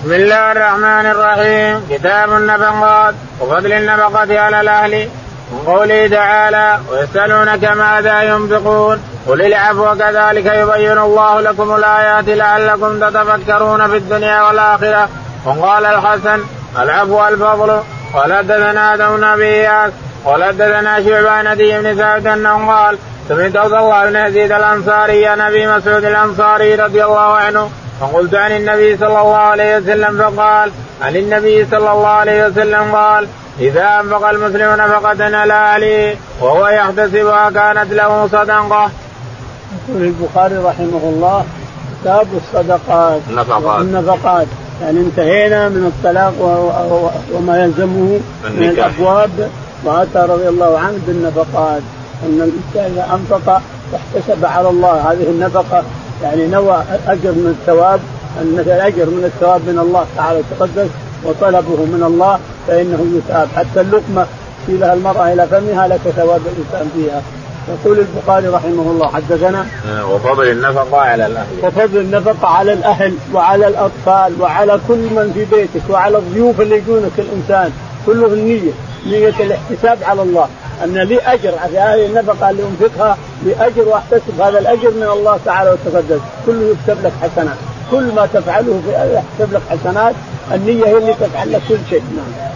بسم الله الرحمن الرحيم. كتاب النفقات. وفضل النفقة على الأهل. من قوله تعالى ويسألونك ماذا ينفقون? قل العفو كذلك يبين الله لكم الآيات لعلكم تتفكرون في الدنيا والآخرة. وقال الحسن العفو الفضل قال حدثنا بن أبي قال حدثنا شعبان بن سعد أنه قال سمعت عبد الله بن يزيد الأنصاري عن أبي مسعود الأنصاري رضي الله عنه فقلت عن النبي صلى الله عليه وسلم فقال عن النبي صلى الله عليه وسلم قال إذا أنفق المسلم نفقة على أهله وهو يحتسبها كانت له صدقة. يقول البخاري رحمه الله كتاب الصدقات النفقات. النفقات يعني انتهينا من الطلاق وما يلزمه من الأبواب. واتى رضي الله عنه بالنفقات. أن الإنسان إذا أنفق واحتسب على الله هذه النفقة يعني نوى أجر من الثواب ان الاجر من الثواب من الله تعالى وتقدس وطلبه من الله فإنه يثاب. حتى اللقمة تشيلها المرأة إلى فمها لك ثواب الإنسان فيها. يقول البخاري رحمه الله حدثنا وفضل النفقة على الأهل. وفضل النفقة على الأهل وعلى الأطفال وعلى كل من في بيتك وعلى الضيوف اللي يجونك الإنسان كله النيه نية الاحتساب على الله. أن لي أجر. في هذه النفقة اللي أنفقها لاجر وأحتسب هذا الأجر من الله تعالى وتقدس كله يكتب لك حسنات. كل ما تفعله يحسب لك حسنات النية هي اللي تفعل لك كل شيء. نعم.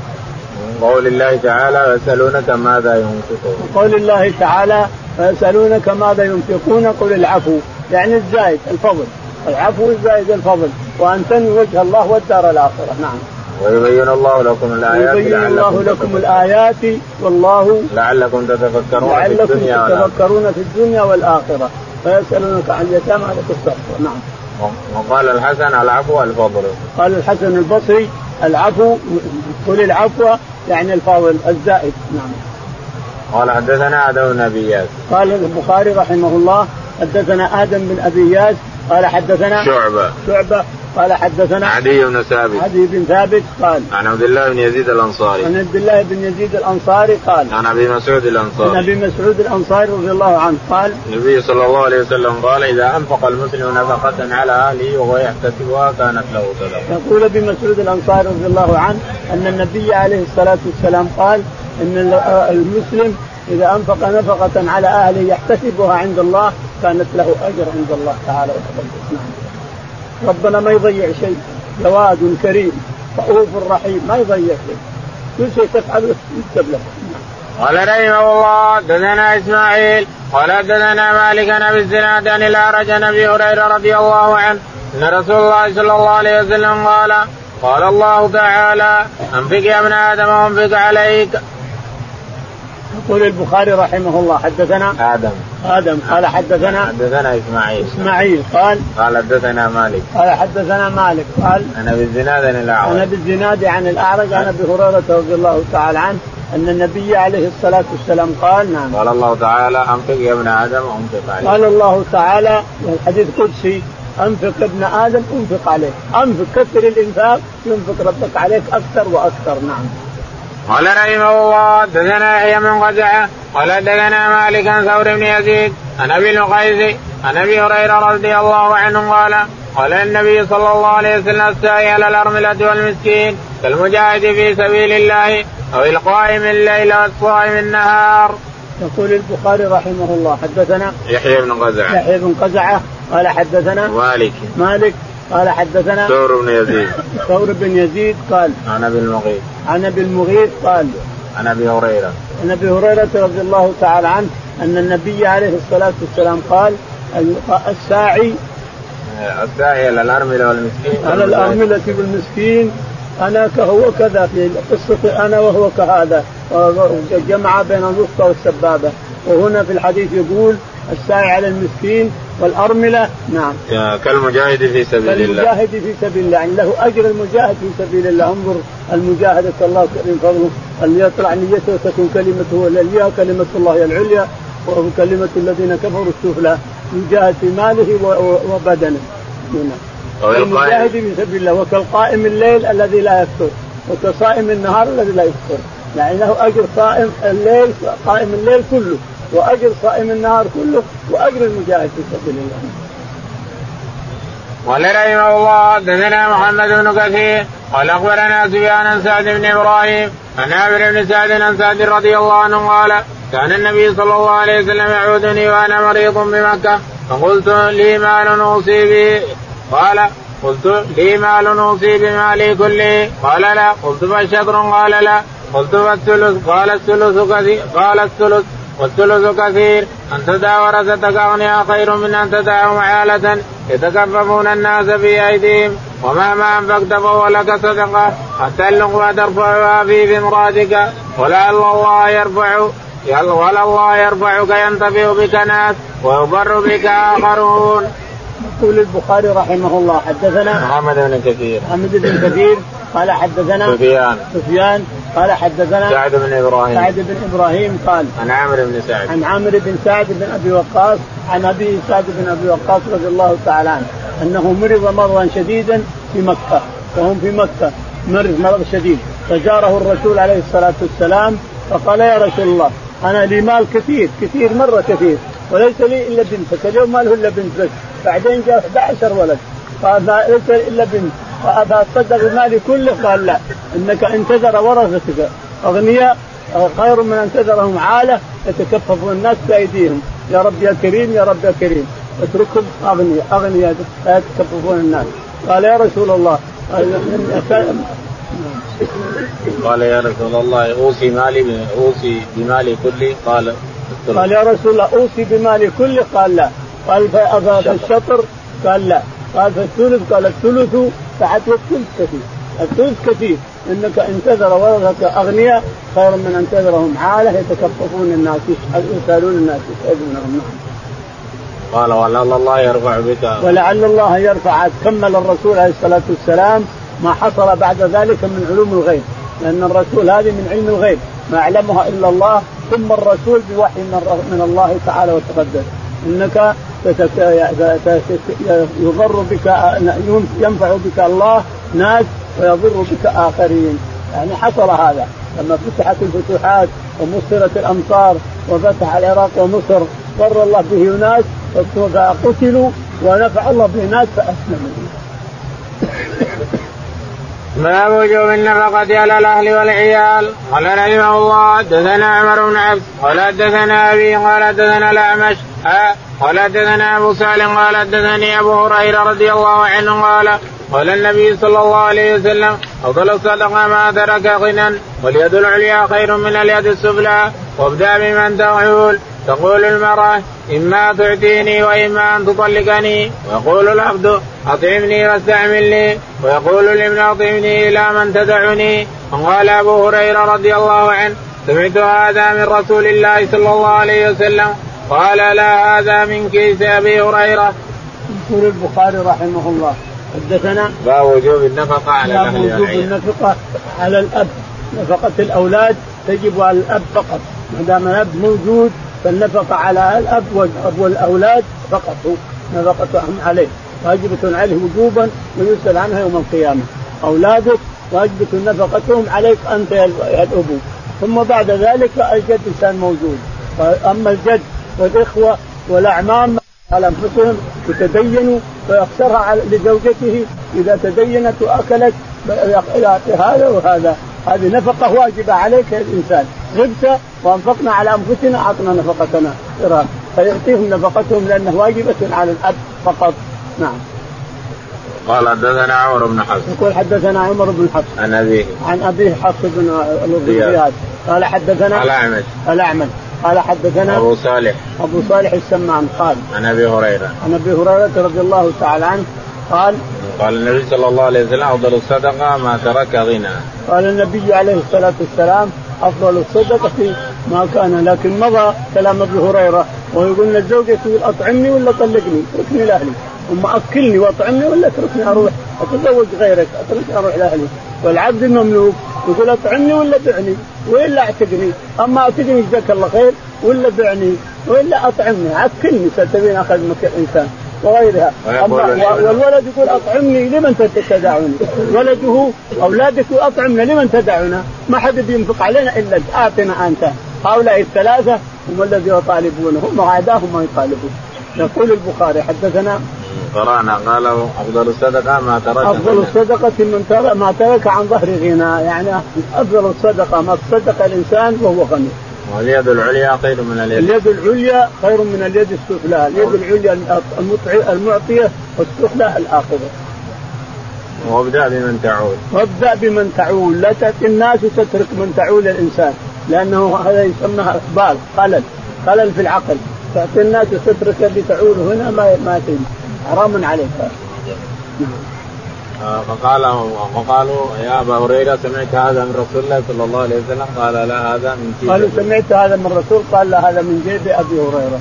قول الله تعالى ويسألونك ماذا ينفقون؟ قول الله تعالى ويسألونك ماذا ينفقون؟ قل العفو. يعني الزايد الفضل. العفو الزايد الفضل. وأن تنوي وجه الله والدار الآخرة. نعم. ويبين الله لكم الآيات ويبين الله لكم الآيات والله لعلكم تتفكرون لعلكم في الدنيا تتفكرون في الدنيا والآخرة. فيسألونك عن اليتامى لك نعم. وقال الحسن العفو الفضل قال الحسن البصري العفو قل العفو يعني الفاضل الزائد. نعم. قال حدثنا آدم بن أبي ياس. قال البخاري رحمه الله حدثنا آدم بن أبي ياس قال حدثنا شعبة. شعبة. قال حدثنا عدي بن ثابت عدي بن ثابت قال عن عبد الله بن يزيد الأنصاري عن عبد الله بن يزيد الأنصاري قال عن أبي مسعود الأنصاري عن أبي مسعود الأنصاري رضي الله عنه قال النبي صلى الله عليه وسلم قال إذا أنفق المسلم نفقة على أهله وهو يحتسبها كانت له صدقة. يقول أبي مسعود الأنصاري رضي الله عنه أن النبي عليه الصلاة والسلام قال إن المسلم إذا أنفق نفقة على أهله يحتسبها عند الله كانت له أجر عند الله تعالى وتقدس نعم. ربنا ما يضيع شيء. جواد كريم رؤوف رحيم ما يضيع شيء. كل شيء تفعله يكتب لك. قال رحمه الله دثنا إسماعيل قال دثنا مالك عن الزناد عن الأعرج عن أبي هريرة رضي الله عنه أن رسول الله صلى الله عليه وسلم قال قال الله تعالى أنفق يا ابن آدم وأنفق عليك. يقول البخاري رحمه الله حدثنا آدم. آدم. قال حدثنا حدثنا إسماعيل. إسماعيل. قال قال حدثنا مالك. قال حدثنا مالك. قال عن ابي الزناد عن الأعرج. عن ابي الزناد عن الأعرج عن أبي هريرة رضي الله تعالى عنه أن النبي عليه الصلاة والسلام قال نعم. قال الله تعالى أنفق يا ابن آدم وأنفق عليك قال الله تعالى الحديث قدسي أنفق ابن آدم انفق عليه. أنفق كثر الإنفاق ينفق ربك عليك أكثر وأكثر. نعم. قال رحمه الله دثنا يحيى من قزعة قال دثنا مالك عن ثور بن يزيد عن أبي القيس عن أبي هريرة رضي الله عنه قال قال النبي صلى الله عليه وسلم السعي على الارمله والمسكين كالمجاهد في سبيل الله أو القائم الليل والصائم النهار. يقول البخاري رحمه الله حدثنا يحيى بن قزعة يحيى بن قزعة قال حدثنا مالك مالك قال حدثنا ثور بن يزيد. ثور بن يزيد قال عن أبي المغيث. عن أبي المغيث قال عن أبي هريرة. عن أبي هريرة رضي الله تعالى عنه أن النبي عليه الصلاة والسلام قال الساعي الساعي على الأرملة والمسكين. على الأرملة والمسكين. أنا كهو كذا في قصة أنا وهو كهذا. جمع بين الوسطى والسبابة. وهنا في الحديث يقول الساعي على المسكين والأرملة نعم. كالمجاهد في سبيل الله. كالمجاهد في سبيل الله. يعني له أجر المجاهد في سبيل الله. انظر المجاهدة الله كريم فضله أن يطلع نيته وتكون كلمته العليا كلمة الله العليا وكلمة الذين كفروا السفلى. يجاهد في ماله وبدنه. نعم. المجاهد في سبيل الله. وكالقائم الليل الذي لا يفطر. وكصائم النهار الذي لا يفطر. يعني له أجر صائم الليل قائم الليل كله. وأجر صائم النهار كله وأجر المجاهد في سبيل الله. قال رحمه الله حدثنا محمد بن كثير قال أخبرنا سفيان عن سعد بن إبراهيم عن عامر بن سعد عن سعد رضي الله عنه قال كان النبي صلى الله عليه وسلم يعودني وأنا مريض بمكة فقلت لي مال أوصي به. قال قلت لي مال أوصي بمالي كله. قال لا. قلت فالشطر قال لا. قلت فالثلث. قال الثلث كثير. قال الثلث. والثلث كثير أن تدع ورثتك اغنياء خير من أن تدعهم عالة يتكففون الناس في أيديهم ومهما أنفقت فهو لك صدقة حتى اللقمه ترفعها في امراتك ولعل الله يرفع ولا الله يرفعك ينتفع بك ناس ويضر بك آخرون. يقول البخاري رحمه الله حدثنا محمد بن كثير. محمد بن كثير قال حدثنا سفيان. سفيان قال حدثنا سعد بن إبراهيم. سعد بن إبراهيم قال عن عامر بن سعد. عن عامر بن سعد بن أبي وقاص عن أبي سعد بن أبي وقاص رضي الله تعالى عنه أنه مرض مرضا شديدا في مكة وهم في مكة مرض مرض شديد. فزاره الرسول عليه الصلاة والسلام فقال يا رسول الله أنا لي مال كثير كثير مرة كثير وليس لي إلا بنتك اليوم ما له إلا بنت بس بعدين جاء 11 ولد قال ليس لي إلا بنت. فاتصدق بمالي كله قال لا إنك إن تذر ورثتك أغنياء خير من أن تذرهم عالة يتكففون الناس بأيديهم. يا رب يا كريم يا رب يا كريم. اتركهم أغنياء أغنياء لا يتكففون الناس. قال يا رسول الله قال يا رسول الله أوصي مالي أوصي بمالي كله قال قال يا رسول الله أوصي بمالي كله قال لا. قال فالشطر قال لا. قال فالثلث قال الثلث بعد الثلث كثير. الثلث كثير. إنك ان تذر ورثك أغنياء خير من أن تذرهم عاله يتكففون الناس يسألون الناس يسألونهم. نعم. قال ولعل الله يرفع بك. ولعل الله يرفع. كمل الرسول عليه الصلاة والسلام ما حصل بعد ذلك من علوم الغيب. لأن الرسول هذه من علم الغيب. ما يعلمها إلا الله ثم الرسول بوحي من الله تعالى وتقدس إنك يضر بك ينفع بك الله ناس ويضر بك آخرين. يعني حصل هذا. لما فتحت الفتوحات ومصرت الأمصار وفتح العراق ومصر ضر الله به ناس فقتلوا ونفع الله به ناس فأسلموا. باب وجوب النفقة على الأهل والعيال. قال رحمه الله حدثنا عمر بن عبد قال حدثنا أبي قال حدثنا الأعمش قال حدثنا أبو سالم قال حدثني أبو هريرة رضي الله عنه قال قال النبي صلى الله عليه وسلم أفضل الصدقة ما ترك غنى واليد العليا خير من اليد السفلى. وابدأ بمن تعول تقول المرأة إما تعطيني وإما أن تطلقني. ويقول العبد أطعمني واستعملني ويقول الابن أطعمني إلى من تدعني وقال أبو هريرة رضي الله عنه سمعت هذا من رسول الله صلى الله عليه وسلم. قال لا هذا من كيس أبي هريرة. يقول البخاري رحمه الله حدثنا باب وجوب النفقة على الأهل وجوب النفقة على الأب. نفقة الأولاد تجب على الأب فقط. ما دام الأب موجود فالنفقة على الأب والأولاد فقط. نفقتهم عليه. واجبة عليه وجوبا ويسأل عنها يوم القيامة. أولادك واجبة نفقتهم عليك أنت يا الأبو ثم بعد ذلك الجد إنسان موجود. أما الجد والإخوة والأعمام على أنفسهم يتدينوا فيخسرها لزوجته إذا تدينت وأكلت يعطي هذا وهذا. هذه نفقة واجبة عليك يا الإنسان. غبت وأنفقنا على أنفسنا أعطنا نفقتنا. فيعطيهم نفقتهم لأنه واجبة على الأب فقط. نعم. قال حدثنا عمر بن حفص. يقول حدثنا عمر بن حفص. عن أبيه. عن أبيه حفص بن زياد. قال حدثنا الأعمش. الأعمش. قال حدثنا أبو صالح. أبو صالح السمان قال عن أبي هريرة. عن أبي هريرة رضي الله تعالى عنه قال قال النبي صلى الله عليه وسلم أفضل الصدقة ما ترك غنى. قال النبي عليه الصلاة والسلام أفضل الصدقة ما كان لكن مضى كلام أبي هريرة ويقول للزوجة أطعمني ولا طلقني اتركني لأهلي. أما أكلني وأطعمني ولا اتركني أروح أتزوج غيرك أتركني أروح لأهلي. والعبد المملوك يقول اطعمني ولا بعني والا اعتقني أما اعتقني جزاك الله خير ولا بعني والا أطعمني؟ اكلني ستبين أخذ مكان الانسان وغيرها. أما والولد يقول أطعمني لمن تدعوني؟ ولده اولادك أطعمنا لمن تدعونا؟ ما حد بينفق علينا إلا اعطنا أنت. هؤلاء الثلاثة هم الذي يطالبونه هم عاداهم ما يطالبون. يقول البخاري حدثنا قرانا قال أفضل الصدقة ما ترك أفضل الصدقة من ترك ما ترك عن ظهر غنى يعني أفضل الصدقة ما تصدق الإنسان وهو غني. واليد العليا خير من اليد. اليد العليا خير من اليد السفلى، اليد العليا المعطية والسفلى الاخذه. وابدأ بمن تعول وابدأ بمن تعول لا تأتي الناس وتترك من تعول الإنسان. لأنه هذا يسمى إقبال خلل. خلل في العقل. تعطي الناس وتترك اللي تعول هنا ما ما حرام عليك. آه، فقال وقالوا يا أبا هريرة سمعت هذا من رسول الله صلى الله عليه وسلم؟ قال لا هذا من جيب قالوا سمعت هذا من الرسول قال لا هذا من جيب أبي هريرة.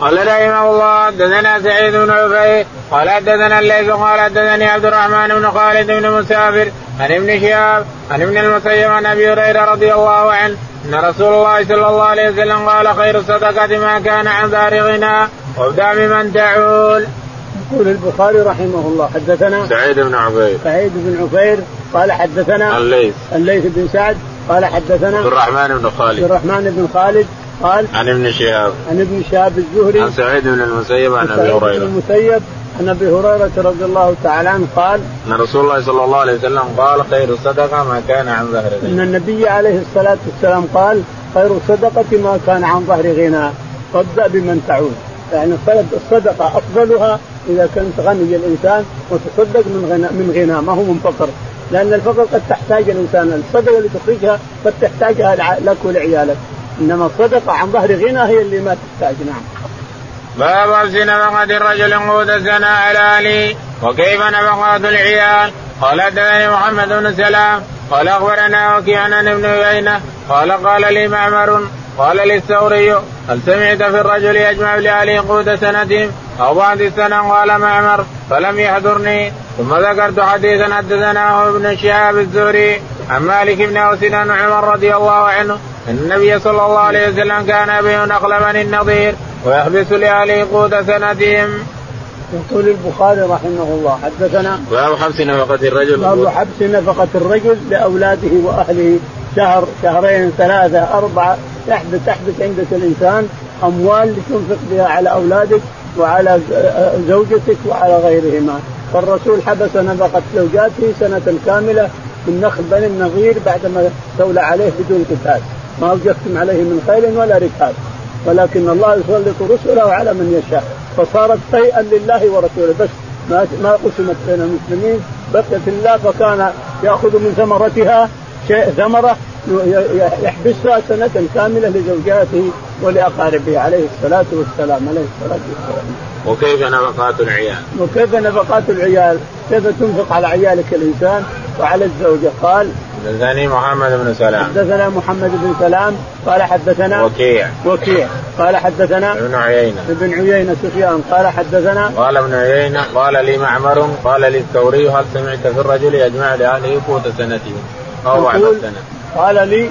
قال رحمه الله حدثنا سعيد بن عبيد قال حدثنا الليث قال حدثني عبد الرحمن بن خالد بن مسافر عن ابن شهاب عن ابن المسيب عن أبي هريرة رضي الله عنه أن رسول الله صلى الله عليه وسلم قال خير الصدقة ما كان عن دار غنى وابدأ بمن تعول. يقول البخاري رحمه الله حدثنا سعيد بن عبيد سعيد بن عبيد قال حدثنا الليث. الليث بن سعد قال حدثنا عبد الرحمن بن خالد. عبد الرحمن بن خالد قال عن ابن شهاب. عن ابن شهاب الزهري. عن سعيد بن المسيب عن أبي هريره بن المسيب عن أبي هريرة رضي الله تعالى عنه قال أن رسول الله صلى الله عليه وسلم قال خير الصدقة ما كان عن ظهر غنى أن النبي عليه الصلاة والسلام قال خير الصدقة ما كان عن ظهر غنى فابدأ بمن تعود يعني الصدقه أفضلها إذا كنت غني الانسان وتصدق من غنى من غنى ما هو من فقر. لأن الفقر قد تحتاج الإنسان الصدقة اللي تخرجها قد تحتاجها لك ولعيالك. إنما الصدقة عن ظهر غنى هي اللي ما تحتاج نعم. باب لبس نفقة الرجل قوت السنة على أهله. وكيف نفقات العيال؟ قال حدثني محمد بن سلام. قال أخبرنا وكيع عن ابن عيينة. قال قال لي معمر قال للثوري هل سمعت في الرجل يجمع لأهله قوت سنة أو بعد السنة قال معمر فلم يحضرني. ثم ذكرت حديثا حدثناه ابن شهاب الزهري عن مالك بن أوس عن عمر رضي الله عنه إن النبي صلى الله عليه وسلم كان يبيع نقل بني النضير ويحبس لاهله قوت سنتهم. يقول البخاري رحمه الله حدثنا باب حبس نفقة الرجل. باب حبس نفقة الرجل لأولاده وأهله شهر شهرين ثلاثة أربعة تحبس تحبس عندك الإنسان أموال لتنفق بها على أولادك وعلى زوجتك وعلى غيرهما. فالرسول حبس نفقة زوجاته سنة كاملة من نخل بني النظير بعدما استولى عليه بدون قتال. ما وجدتم عليه من خير ولا ركاب. ولكن الله يسلط رسله على من يشاء. فصارت شيئا لله ورسوله. بس ما ما قسمت بين المسلمين. بقيت الله فكان يأخذ من ثمرتها شيء ثمرة يحبسها سنة كاملة لزوجاته ولأقاربه عليه الصلاة والسلام عليه الصلاة والسلام. وكيف نفقات العيال؟ وكيف نفقات العيال؟ كيف تنفق على عيالك الإنسان وعلى الزوجة؟ قال حدثني محمد بن سلام. حدثنا محمد بن سلام قال حدثنا وكيع. وكيع. قال حدثنا ابن عيينة. ابن عيينة سفيان. قال حدثنا قال ابن عيينة قال لي معمر قال لي الثوري هل سمعت في الرجل يجمع لأهله قوت سنته؟ أو بعد السنة. قال لي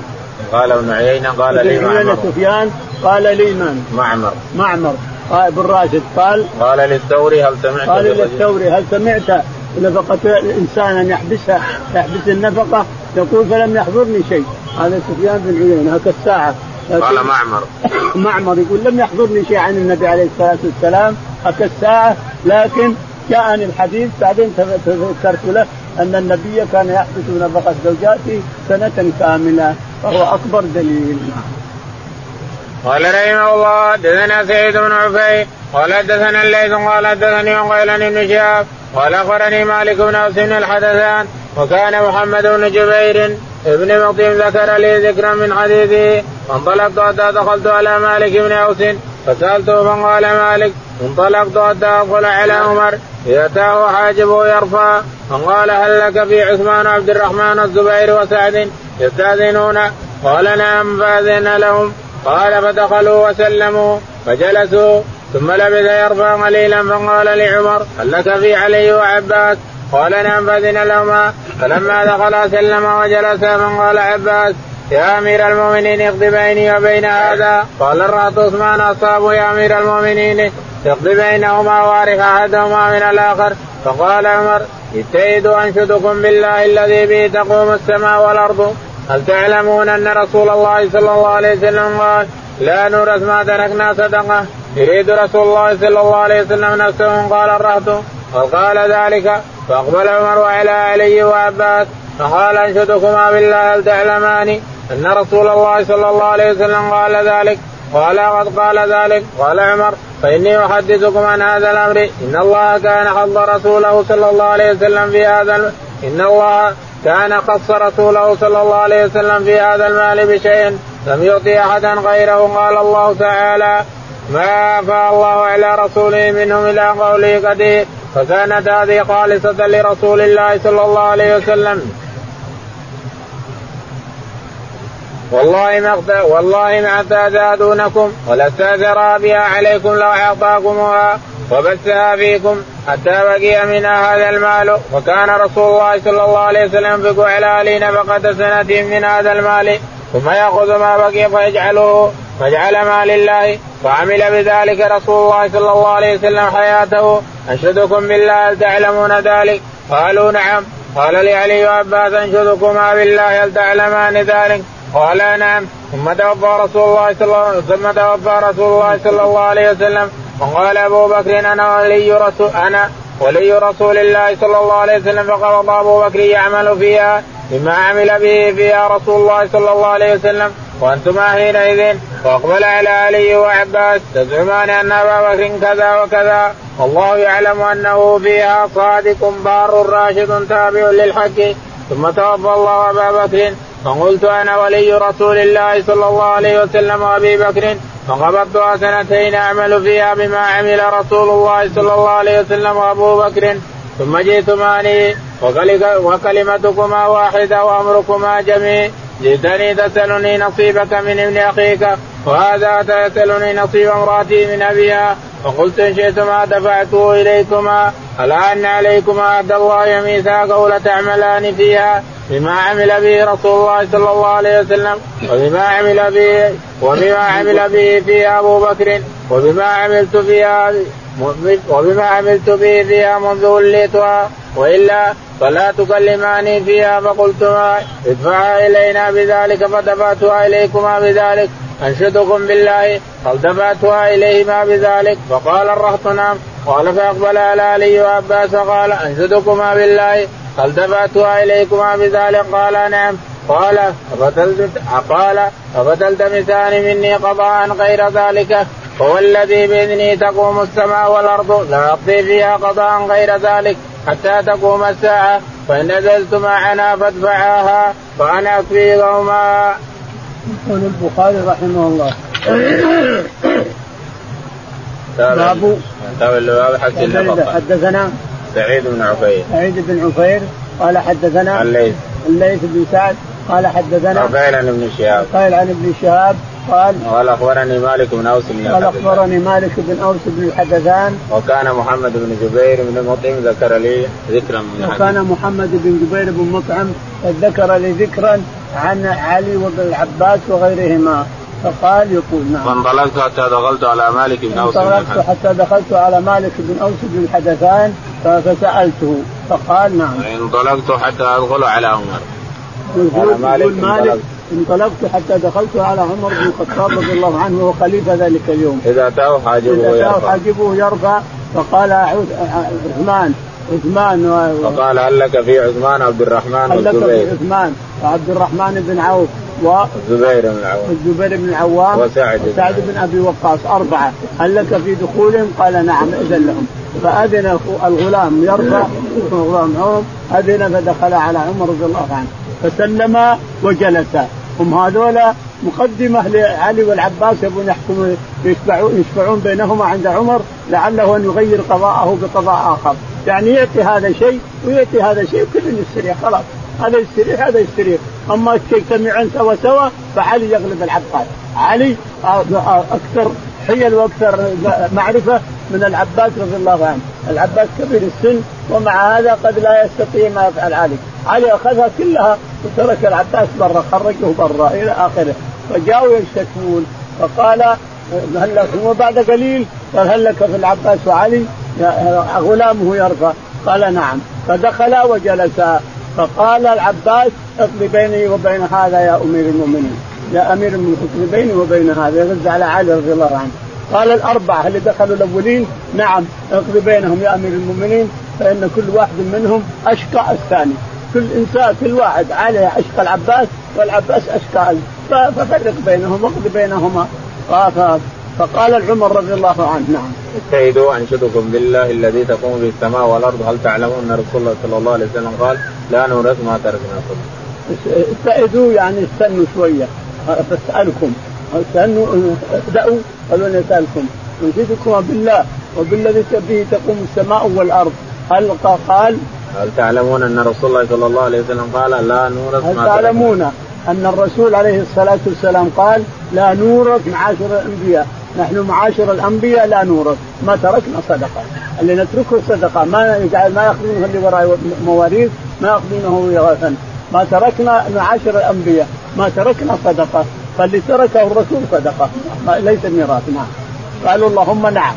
قال ابن عيينة قال لي معمر. سفيان قال لي من؟ معمر. معمر. قال ابن راشد قال قال للثوري هل سمعت قال للثوري هل سمعت نفقة الإنسان أن يحبسها يحبس النفقة؟ يقول فلم يحضرني شيء. هذا سفيان بن عيينة هكا الساعة. قال معمر. معمر يقول لم يحضرني شيء عن النبي عليه الصلاة والسلام هكا الساعة. لكن جاءني الحديث بعدين تذكرت له أن النبي كان يحبس نفقة زوجاته سنة كاملة فهو أكبر دليل. قال رحمه الله حدثنا سعيد بن عفيف قال حدثنا الليث قال حدثني عن بن شهاب قال أخبرني مالك بن أوس بن الحدثان وكان محمد بن جبير ابن مقيم ذكر لي ذكرا من حديثه فانطلقت حتى دخلت على مالك بن أوس. فسالته فقال مالك انطلقت حتى ادخل على عمر اتاه حاجبه يرفع فقال هل لك في عثمان وعبد الرحمن والزبير وسعد يستأذنون؟ قال نعم فأذن لهم. قال فدخلوا وسلموا فجلسوا ثم لبث يرفع قليلا فقال لعمر هل لك في علي وعباس؟ قال نعم فأذن لهما. فلما دخل سلم وجلس فقال عباس يا أمير المؤمنين اقض بيني وبين هذا. قال الرهط عثمان أصابه يا أمير المؤمنين. اقض بينهما وارث أحدهما من الآخر. فقال عمر اجتهد أنشدكم بالله الذي به تقوم السماء والأرض. هل تعلمون أن رسول الله صلى الله عليه وسلم قال لا نورث ما تركنا صدقة. يريد رسول الله صلى الله عليه وسلم نفسه قال الرهط. وقال ذلك؟ فأقبل عمر وعلى علي وعباس. فقال أنشدكما بالله هل تعلمان أن رسول الله صلى الله عليه وسلم قال ذلك قال قد قال ذلك قال عمر فإني أحدثكم عن هذا الأمر. إن الله كان حظ رسوله صلى الله عليه وسلم في هذا إن الله كان قص رسوله صلى الله عليه وسلم في هذا المال بشيء لم يعطي أحدا غيره. قال الله تعالى ما افاء الله على رسوله منهم إلى قوله قدير. فكانت هذه خالصة لرسول الله صلى الله عليه وسلم. والله ما والله ما اعتادونكم ولا استاثر بها عليكم لو اعطاكمها وبثها فيكم حتى بقي منها هذا المال. وكان رسول الله صلى الله عليه وسلم ينفق على اهله نفقة سنة من هذا المال. ثم يأخذ ما بقي فيجعله فجعل ما لله. وعمل بذلك رسول الله صلى الله عليه وسلم حياته. أنشدكم بالله هل تعلمون ذلك؟ قالوا نعم. قال لعلي وعباس أنشدكما بالله هل تعلمان ذلك؟ قال نعم. ثم توفى رسول الله صلى الله ثم توفى رسول الله صلى الله عليه وسلم وقال أبو بكر أنا ولي رسول أنا ولي رسول الله صلى الله عليه وسلم فقبض أبو بكر يعمل فيها بما عمل به فيها رسول الله صلى الله عليه وسلم. وانتما حينئذ واقبل على علي وعباس تزعمان أن أبا بكر كذا وكذا. والله يعلم أنه فيها صادق بار راشد تابع للحق. ثم توفى الله أبا بكر. فقلت أنا ولي رسول الله صلى الله عليه وسلم وأبي بكر فقبضتها سنتين أعمل فيها بما عمل رسول الله صلى الله عليه وسلم وأبو بكر. ثم جئتماني وكلمتكما واحدة وأمركما جميع. جئتني تسألني نصيبك من ابن أخيك وهذا تسألني نصيب امرأتي من أبيها. فقلت إن شئتما دفعته إليكما. ألا أن عليكما عبد الله ميثاقه لتعملان فيها بما عمل به رسول الله صلى الله عليه وسلم وبما عمل به وبما عمل به فيها أبو بكر وبما عملت فيها وبما عملت به فيها منذ وليتها وإلا فلا تكلماني فيها فقلتما ادفعها إلينا بذلك فدفعتها إليكما بذلك أنشدكم بالله قال دفعتها إليهما بذلك فقال الرهط نعم. قال فأقبل على علي وعباس قال أنشدكما بالله قال دفعتها إليكما بذلك قال نعم قال قال أفتلتمسان مني قضاء غير ذلك هو الذي باذنه تقوم السماء والأرض لا أقضي فيها قضاء غير ذلك حتى تقوم الساعة فإن نزلت معنا فادفعاها وأنا اكفيهما. يقول البخاري رحمه الله باب باب حدثنا سعيد بن عفير. سعيد بن عفير قال حدثنا الليث. الليث بن سعد قال حدثنا قال عن ابن شهاب. قال عن ابن شهاب قال قال أخبرني مالك بن أوس بن قال أخبرني مالك بن أوس بن الحدثان. وكان محمد بن جبير بن مطعم ذكر لي ذكرا من وكان محمد بن جبير بن مطعم ذكر لي ذكرا عن علي وابن العباس وغيرهما. فقال يقول نعم. فانطلقت حتى دخلت على مالك بن أوس انطلقت حتى دخلت على مالك بن أوس بن الحدثان فسالته فقال نعم. انطلقت حتى أدخل على عمر. على مالك, مالك انطلقت حتى دخلت على عمر بن الخطاب رضي الله عنه وهو خليفه ذلك اليوم. إذا أتاه حاجبه إذا أتاه حاجبه يرفع فقال عثمان عثمان و... فقال هل لك في عثمان عبد الرحمن هل لك في عثمان؟ وعبد الرحمن بن عوف و الزبير بن العوام. الزبير بن العوام وسعد وسعد بن أبي وقاص. أربعة. هل لك في دخولهم؟ قال نعم إذن لهم. فأذن الغلام يرفع الغلام عمر أذن فدخل على عمر رضي الله عنه. فسلم وجلس. هم هذولا مقدمة لعلي والعباس يبون يحكموا يشفعون يشفعون بينهما عند عمر لعله أن يغير قضاءه بقضاء آخر. يعني يأتي هذا شيء ويأتي هذا شيء وكل يستريح خلاص. هذا يستريح هذا يستريح. أما يجتمعون سوا سوا فعلي يغلب العباس علي أكثر حيل وأكثر معرفة من العباس رضي الله عنه، العباس كبير السن ومع هذا قد لا يستطيع ما يفعل علي، علي أخذها كلها وترك العباس برا خرجه برا إلى آخره، فجاءوا يشتكون فقال هل لك وبعد قليل؟ قال هل لك في العباس وعلي؟ غلامه يرفع. قال نعم. فدخلا وجلسا. فقال العباس اقضي بيني وبين هذا يا أمير المؤمنين. يا أمير المؤمنين بيني وبين هذا. يرد على علي رضي الله عنه. قال الأربعة اللي دخلوا الأولين؟ نعم. اقضي بينهم يا أمير المؤمنين فإن كل واحد منهم أشقى الثاني. كل إنسان كل واحد عليه أشقى العباس والعباس أشقى ففرق بينهم واقضي بينهما. فقال العمر رضي الله عنه نعم. اجتهدوا أنشدكم بالله الذي تقوم به السماء والأرض. هل تعلمون أن رسول الله صلى الله عليه وسلم قال لا نورث ما تركنا اجتهدوا يعني استنوا شوية فاسألكم. استنوا ابدأوا قالوا نسالكم أنشدكم بالله وبالذي به تقوم السماء والأرض. هل قال؟ هل تعلمون أن رسول الله صلى الله عليه وسلم قال لا نورث هل تعلمون أن الرسول عليه الصلاة والسلام قال لا نورث معاشر الأنبياء؟ نحن معاشر الأنبياء لا نورث. ما تركنا صدقة. اللي نتركه صدقة. ما ما يأخذونه اللي وراء مواريث ما يأخذونه يغاثا ما تركنا معاشر الأنبياء. ما تركنا صدقة. فاللي تركه الرسول صدقة. ليس ميراث. نعم. قالوا اللهم نعم.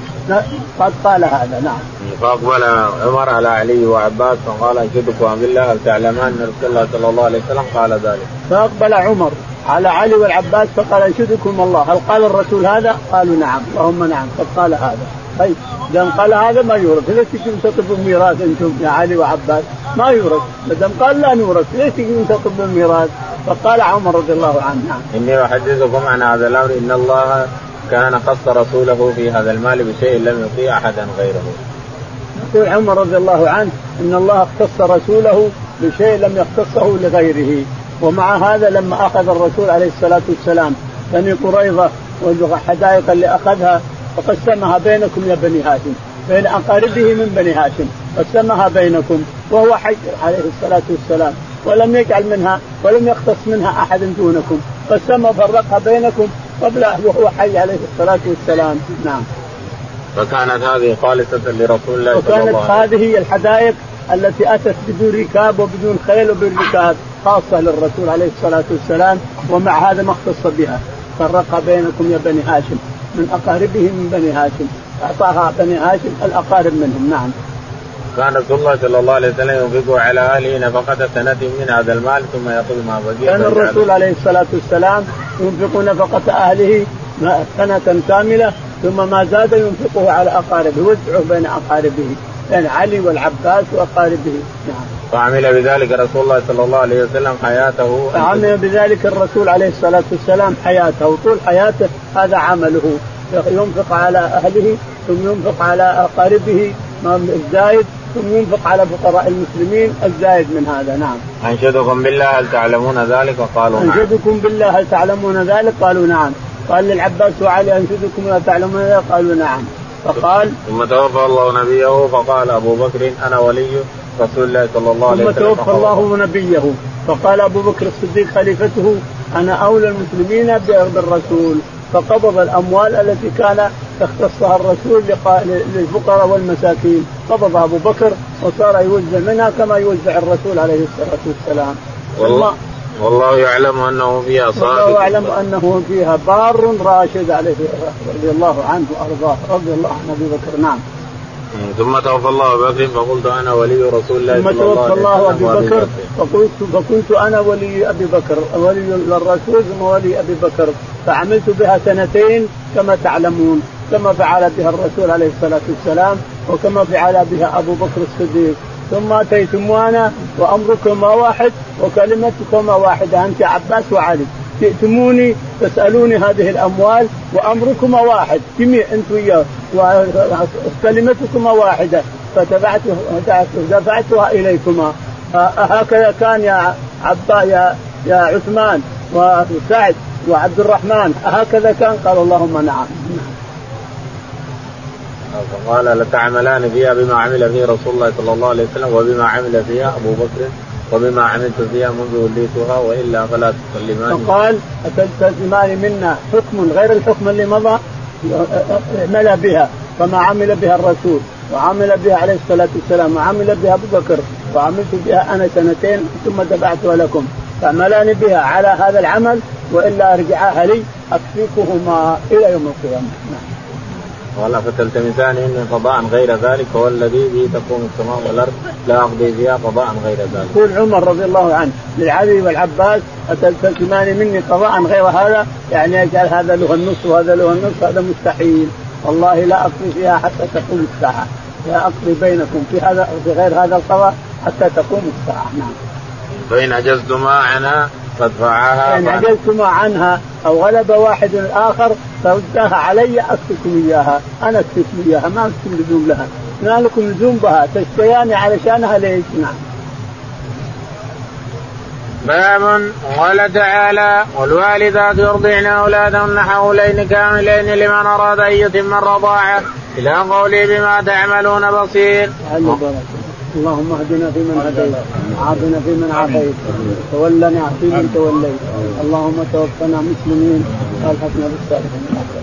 قد قال هذا نعم. فاقبل عمر على علي وعباس فقال انشدكم بالله هل تعلمان أن رسول الله صلى الله عليه وسلم قال ذلك. فأقبل عمر على علي والعباس فقال أنشدكم الله. هل قال الرسول هذا؟ قالوا نعم. اللهم نعم قد قال هذا. طيب إذا قال هذا ما يورث. ليش تجون تطلبون ميراث أنتم يا علي وعباس ما يورث. ما دام قال لا نورث. ليش تجون تطلبون ميراث فقال عمر رضي الله عنه. نعم. إني أحدثكم عن هذا الأمر إن الله كان قص رسوله في هذا المال بشيء لم يطيع أحدا غيره. يقول عمر رضي الله عنه إن الله اختص رسوله بشيء لم يختصه لغيره ومع هذا لما أخذ الرسول عليه الصلاة والسلام بني قريظة والحدائق اللي أخذها فقسمها بينكم يا بني هاشم بين أقاربه من بني هاشم قسمها بينكم وهو حي عليه الصلاة والسلام ولم يجعل منها ولم يختص منها أحد دونكم قسمها وفرقها بينكم قبل وهو حي عليه الصلاة والسلام نعم. فكانت هذه خالصة لرسول الله صلى الله عليه وسلم. هذه هي الحدائق التي أتت بدون ركاب وبدون خيل وبدون ركاب خاصة للرسول عليه الصلاة والسلام ومع هذا ما اختص بها فرقها بينكم يا بني هاشم من أقاربه من بني هاشم أعطاها بني هاشم الأقارب منهم نعم. كان رسول الله صلى الله عليه وسلم ينفق على أهله نفقة سنة من هذا المال ثم يأخذ ما بقي كان الرسول عليه. الصلاة والسلام ينفق نفقة أهله سنة كاملة ثم ما زاد ينفقه على أقاربه يوزعه بين أقاربه يعني علي والعباس وأقاربه. نعم. فعمل بذلك رسول الله صلى الله عليه وسلم حياته. فعمل بذلك الرسول عليه الصلاة والسلام حياته. طول حياته هذا عمله. ينفق على أهله ثم ينفق على أقاربه الزايد ثم ينفق على فقراء المسلمين الزايد من هذا نعم. أنشدكم بالله هل تعلمون ذلك؟ قالوا نعم. أنشدكم بالله هل تعلمون ذلك؟ قالوا نعم. قال للعباس وعلي أنشدكم هل تعلمون ذلك؟ قالوا نعم. فقال ثم توفى الله نبيه فقال أبو بكر أنا ولي رسول الله صلى الله عليه وسلم ثم توفى الله نبيه فقال أبو بكر الصديق خليفته أنا أولى المسلمين بالرسول فقبض الأموال التي كان اختصها الرسول للفقراء والمساكين. قبضها أبو بكر وصار يوزع منها كما يوزع الرسول عليه الصلاة والسلام. والله والله يعلم أنه فيها صادق والله يعلم أنه فيها بار راشد عليه رضي الله عنه وأرضاه. رضي الله عن ابي بكر. نعم. ثم توفى الله ابي بكر فقلت أنا ولي رسول الله ثم توفى الله ابي بكر فقلت فكنت أنا ولي أبي بكر ولي للرسول ثم ولي أبي بكر. فعملت بها سنتين كما تعلمون كما فعل بها الرسول عليه الصلاة والسلام وكما فعل بها أبو بكر الصديق. ثم اتيتم وأنا وامركما واحد وكلمتكما واحدة أنت عباس وعلي. جئتموني تسألوني هذه الأموال وامركما واحد. جميع أنت وياه. وكلمتكما واحدة. فتبعت دفعتها إليكما. هكذا كان يا عبا يا يا عثمان وسعد وعبد الرحمن. هكذا كان. قال اللهم نعم. قال لتعملان فيها بما عمل فيه رسول الله صلى الله عليه وسلم وبما عمل فيها أبو بكر وبما عملت فيها منذ وليتها وإلا فلا تسلمان. فقال اتستلزمان منا حكم غير الحكم اللي مضى اعمل بها كما عمل بها الرسول وعمل بها عليه الصلاة والسلام وعمل بها أبو بكر وعملت بها أنا سنتين ثم دفعتها لكم تعملان بها على هذا العمل وإلا ارجعاها لي أكفيكهما إلى يوم القيامة نعم. قال فتلتمسان مني قضاء غير ذلك هو الذي به تقوم السماء والأرض لا أقضي فيها قضاء غير ذلك. يقول عمر رضي الله عنه للعلي والعباس اتلتمسان مني قضاء غير هذا يعني يجعل هذا له النص وهذا له النص هذا مستحيل والله لا أقضي فيها حتى تقوم الساعة لا أقضي بينكم في هذا في غير هذا القضاء حتى تقوم الساعة نعم. فإن عجزتما عنها فادفعها إن عجزتما عنها أو غلب واحد الآخر فردها علي أكفكم إياها. أنا أكفكم إياها ما لكم لزوم لها. ما لكم لزوم بها تشترياني علشانها ليش نعم باب قال تعالى والوالدات يرضعن أولادهن حولين كاملين لمن أراد أن يتم الرضاعة. إلى قوله بما تعملون بصير. اللهم اهدنا فيمن هديت وعافنا فيمن عافيت. تولنا فيمن توليت. اللهم توفنا مسلمين وألحقنا بالصالحين.